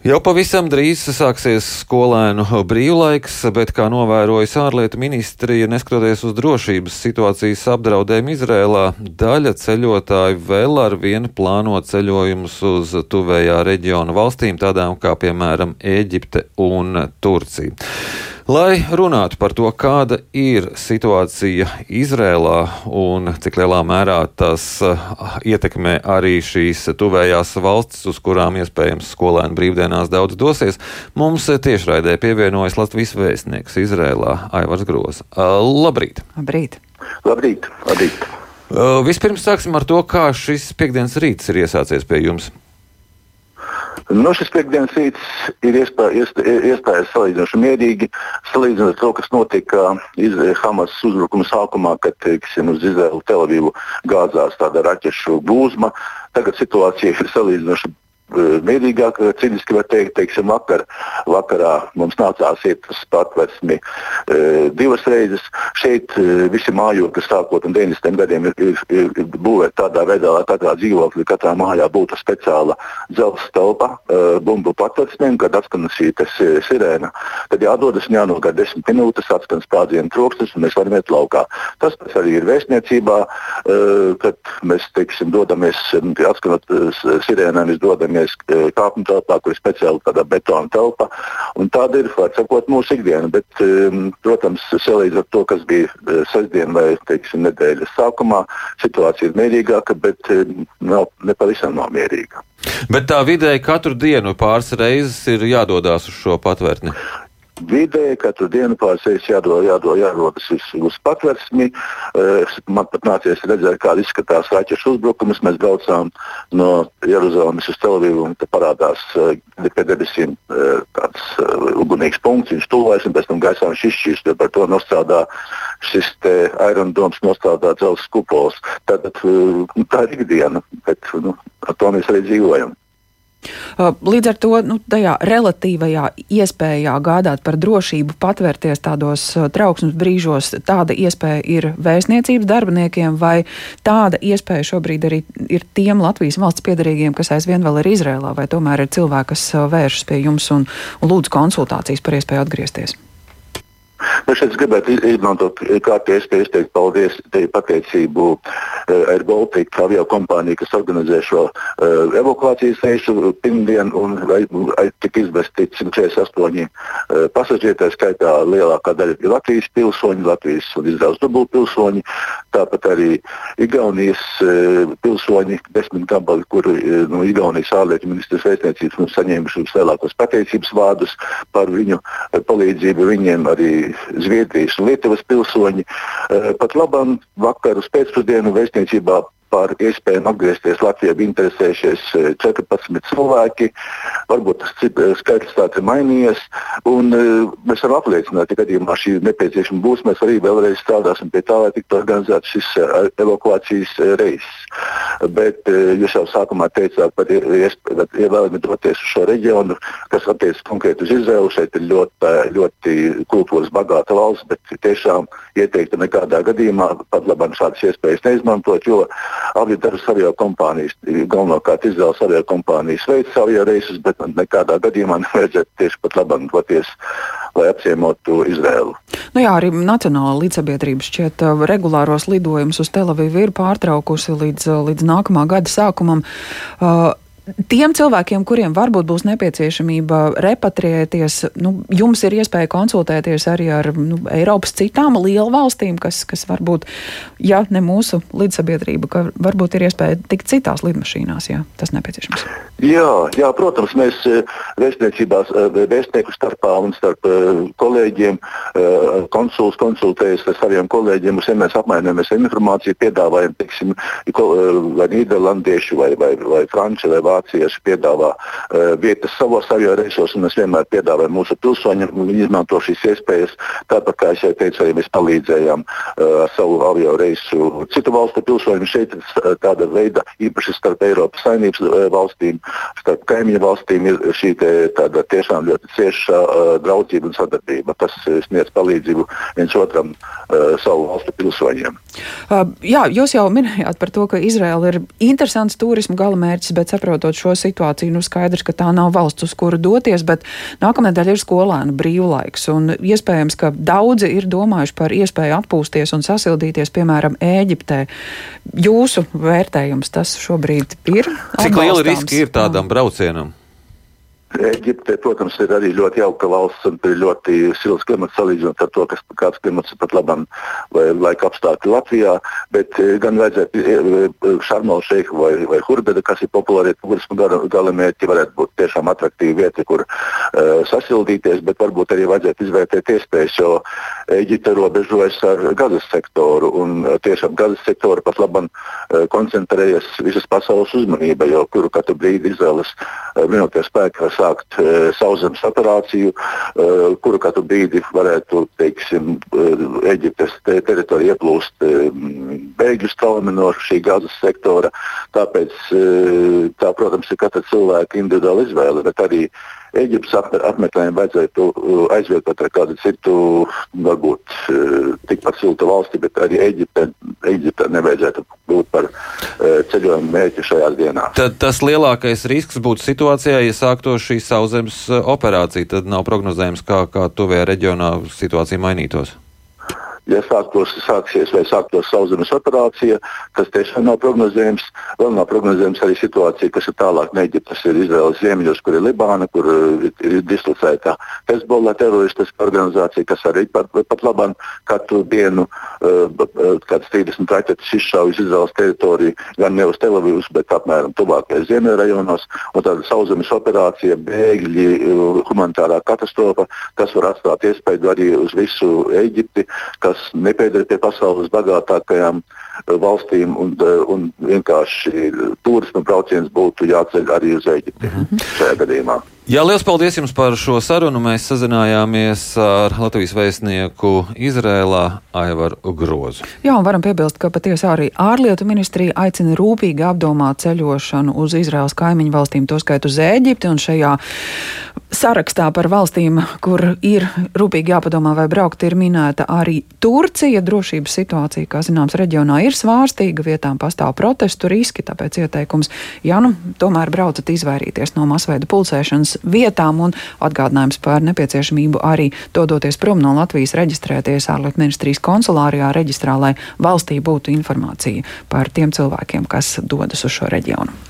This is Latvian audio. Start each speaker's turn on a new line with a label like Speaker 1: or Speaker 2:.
Speaker 1: Jau pavisam drīz sāksies skolēnu brīvlaiks, bet, kā novērojas ārlietu ministrija, neskatoties uz drošības situācijas apdraudējumu Izrēlā, daļa ceļotāju vēl ar vienu plāno ceļojumus uz tuvējā reģiona valstīm, tādām kā piemēram Ēģipte un Turcija. Lai runātu par to, kāda ir situācija Izrēlā un cik lielā mērā tas uh, ietekmē arī šīs tuvējās valstis, uz kurām iespējams skolēni brīvdienās daudz dosies, mums tiešraidē pievienojas Latvijas vēstnieks Izrēlā Aivars Groza. Uh, labrīt!
Speaker 2: Labrīt!
Speaker 3: Labrīt! Labrīt.
Speaker 1: Uh, vispirms sāksim ar to, kā šis piekdienas rīts ir iesācies pie jums.
Speaker 3: Nu, šis piekdienas rīts ir iespējas salīdzinoši mierīgi, salīdzinot to, kas notika Hamas uzbrukuma sākumā, kad teiksim, uz Izraelu Telavīvu gāzās tāda raķešu gūzma. Tagad situācija ir salīdzinoši mierīgāk, eh, cīniski var teikt, teiksim, vakar, vakarā mums nācās iet uz patvērsmi e, divas reizes. Šeit e, visi mājokļi, sākot no 90. gadiem, ir, ir, ir, būvēti tādā veidā, lai katrā dzīvoklī, katrā mājā būtu speciāla dzelzceļa telpa e, bumbu patvērsmēm, kad atskan šī sirēna. Tad jādodas un jānogāja desmit minūtes, atskan sprādzienu troksnis un mēs varam iet laukā. Tas arī ir vēstniecībā, e, kad mēs teiksim, dodamies, atskanot sirēnām, mēs dodamies mēs e, kāpjam telpā, kur ir speciāli tāda betona telpa. Tāda ir, var sakot, mūsu ikdiena. Bet, e, protams, salīdzinot to, kas bija e, sestdien vai teiksim, nedēļas sākumā, situācija ir mierīgāka, bet nav, ne pavisam nav mierīga.
Speaker 1: Bet tā vidēji katru dienu pāris reizes ir jādodas uz šo patvērtni
Speaker 3: vidē, katru dienu pārsēs jādod, jādod, jārodas uz, patversmi. Man pat nācies redzēt, kāda izskatās raķešu uzbrukums. Mēs braucām no Jeruzalemes uz Televīvu un te parādās pie debesīm tāds ugunīgs punkts, viņš tuvojas un pēc tam gaisā viņš izšķīst, par to nostrādā šis aerodoms, nostrādā dzelzs kupols. Uh, tā ir ikdiena, bet nu, ar to mēs arī dzīvojam.
Speaker 2: Uh, līdz ar to nu, tajā relatīvajā iespējā gādāt par drošību, patvērties tādos uh, trauksmes brīžos, tāda iespēja ir vēstniecības darbiniekiem, vai tāda iespēja šobrīd arī ir tiem Latvijas valsts piedarīgiem, kas aizvien vēl ir Izrēlā, vai tomēr ir cilvēki, kas uh, vēršas pie jums un, un lūdz konsultācijas par iespēju atgriezties?
Speaker 3: Nu, šeit es gribētu izmantot kārtīgi iespēju izteikt paldies, pateicību uh, Air Baltica avio kompānija, kas organizē šo uh, evakuācijas reisu pirmdien un tika izvesti 148 uh, pasažieri, tā skaitā lielākā daļa ir Latvijas pilsoņi, Latvijas un Izraels dubultpilsoņi, tāpat arī Igaunijas uh, pilsoņi, desmit gabali, kur uh, no Igaunijas ārlietu ministrs vēstniecības mums saņēmuši vislielākos pateicības vārdus par viņu uh, palīdzību viņiem arī Zviedrijas un Lietuvas pilsoņi. Eh, pat labam vakar uz pēcpusdienu vēstniecībā par iespējām atgriezties Latvijā bija interesējušies 14 eh, cilvēki. Varbūt tas eh, skaitlis tāds ir mainījies. Un, uh, mēs varam apliecināt, ka gadījumā šī nepieciešama būs. Mēs arī vēlreiz strādāsim pie tā, lai tiktu organizēts šis uh, evakuācijas uh, reiss. Bet uh, jūs jau sākumā teicāt par ievēlmi doties uz šo reģionu, kas attiecas konkrēti uz Izraelu. Šeit ir ļoti, ļoti kultūras bagāta valsts, bet tiešām ieteiktu nekādā gadījumā pat labāk šādas iespējas neizmantot, jo Abi dažas avio kompānijas, galvenokārt Izraels avio kompānijas veids avio reisus, bet nekādā gadījumā nevajadzētu tieši pat labāk doties, lai apciemotu Izraelu.
Speaker 2: Nu jā, arī Nacionālā līdzsabiedrība šķiet uh, regulāros lidojumus uz Telavivu ir pārtraukusi līdz, uh, līdz nākamā gada sākumam. Uh, tiem cilvēkiem, kuriem varbūt būs nepieciešamība repatriēties, nu, jums ir iespēja konsultēties arī ar nu, Eiropas citām lielu valstīm, kas, kas varbūt, ja ne mūsu līdzsabiedrība, ka varbūt ir iespēja tikt citās lidmašīnās, ja tas nepieciešams.
Speaker 3: Jā, jā protams, mēs eh, vēstniecībās, eh, vēstnieku starpā un starp eh, kolēģiem, konsuls konsultējas ar saviem kolēģiem, mēs vienmēr apmainamies informāciju, piedāvājam, teiksim, vai nīderlandieši, vai, vai, vai franči, vai vācieši vācieši piedāvā uh, vietas savos avio reisos, un mēs vienmēr piedāvājam mūsu pilsoņiem, un viņi izmanto šīs iespējas. Tāpat kā es jau teicu, arī mēs palīdzējām uh, savu avio reisu citu valstu pilsoņiem. Šeit ir tāda veida, īpaši starp Eiropas saimnības valstīm, starp kaimiņu valstīm, ir šī tāda tiešām ļoti cieša uh, draudzība un sadarbība, kas sniedz palīdzību viens otram uh, savu valstu pilsoņiem.
Speaker 2: Uh, jā, jūs jau minējāt par to, ka Izraela ir interesants turismu galamērķis, bet saprotu, saprotot šo situāciju, nu skaidrs, ka tā nav valsts, uz kuru doties, bet nākamnedēļ ir skolēnu brīvlaiks, un iespējams, ka daudzi ir domājuši par iespēju atpūsties un sasildīties, piemēram, Ēģiptē. Jūsu vērtējums tas šobrīd ir?
Speaker 1: Cik liela riska ir tādam braucienam?
Speaker 3: Eģipte, protams, ir arī ļoti jauka valsts un ir ļoti silts klimats salīdzinot ar to, kas, kāds klimats ir pat labam vai laika apstākļi Latvijā. Bet eh, gan vajadzētu eh, Šarmālu šeiku vai, vai Hurbeda, kas ir populāri turismu galamērķi, varētu būt tiešām attraktīva vieta, kur uh, sasildīties, bet varbūt arī vajadzētu izvērtēt iespējas, jo Eģipte robežojas ar gazas sektoru un tiešām gazas sektoru pat labam uh, koncentrējas visas pasaules uzmanība, jo kuru katru brīdi Izraels uh, vienoties spēki sākt e, sauszemes operāciju, e, kuru katru brīdi varētu teiksim, e, Eģiptes te, teritorija ieplūst bēgļu straumi no šī gazas sektora. Tāpēc tā, protams, ir katra cilvēka individuāla izvēle, bet arī Eģiptes apmeklējumu vajadzētu uh, aizvietot ar kādu citu, varbūt uh, tikpat siltu valsti, bet arī Eģipte, Eģipte nevajadzētu būt par uh, ceļojumu mērķi šajās dienās.
Speaker 1: Tad tas lielākais risks būtu situācijā, ja sāktos šī sauszemes operācija, tad nav prognozējams, kā, kā tuvējā reģionā situācija mainītos
Speaker 3: ja sāktos, sāksies vai sāktos sauszemes operācija, kas tiešām nav prognozējams. Vēl nav prognozējams arī situācija, kas ir tālāk no Eģiptes, ir Izraels ziemeļos, kur ir Libāna, kur ir, ir dislocēta Hezbollah teroristiska organizācija, kas arī pat, pat labāk katru dienu uh, kāds 30 raķetes izšaujas Izraels teritoriju, gan ne uz Telavivas, bet apmēram tuvākajos ziemeļrajonos. Tāda sauszemes operācija, bēgļi, uh, humanitārā katastrofa, kas var atstāt iespēju arī uz visu Eģipti, kas nepieder pie pasaules bagātākajām eh, valstīm, un, eh, un vienkārši turisma brauciens būtu jāceļ arī uz Eģipti mm -hmm. šajā gadījumā.
Speaker 1: Jā, liels paldies jums par šo sarunu. Mēs sazinājāmies ar Latvijas vēstnieku Izrēlā Aivaru Grozu.
Speaker 2: Jā, un varam piebilst, ka patiesi arī ārlietu ministrija aicina rūpīgi apdomāt ceļošanu uz Izraels kaimiņu valstīm, tostarp uz Ēģipti. Un šajā sarakstā par valstīm, kur ir rūpīgi jāpadomā, vai braukt, ir minēta arī Turcija. Drošības situācija, kā zināms, reģionā ir svārstīga, vietām pastāv protestu riski, tāpēc ieteikums, ja nu tomēr braucat izvairīties no masveida pulcēšanas vietām un atgādinājums par nepieciešamību arī dodoties prom no Latvijas reģistrēties ārlietu ministrijas konsulārijā reģistrā, lai valstī būtu informācija par tiem cilvēkiem, kas dodas uz šo reģionu.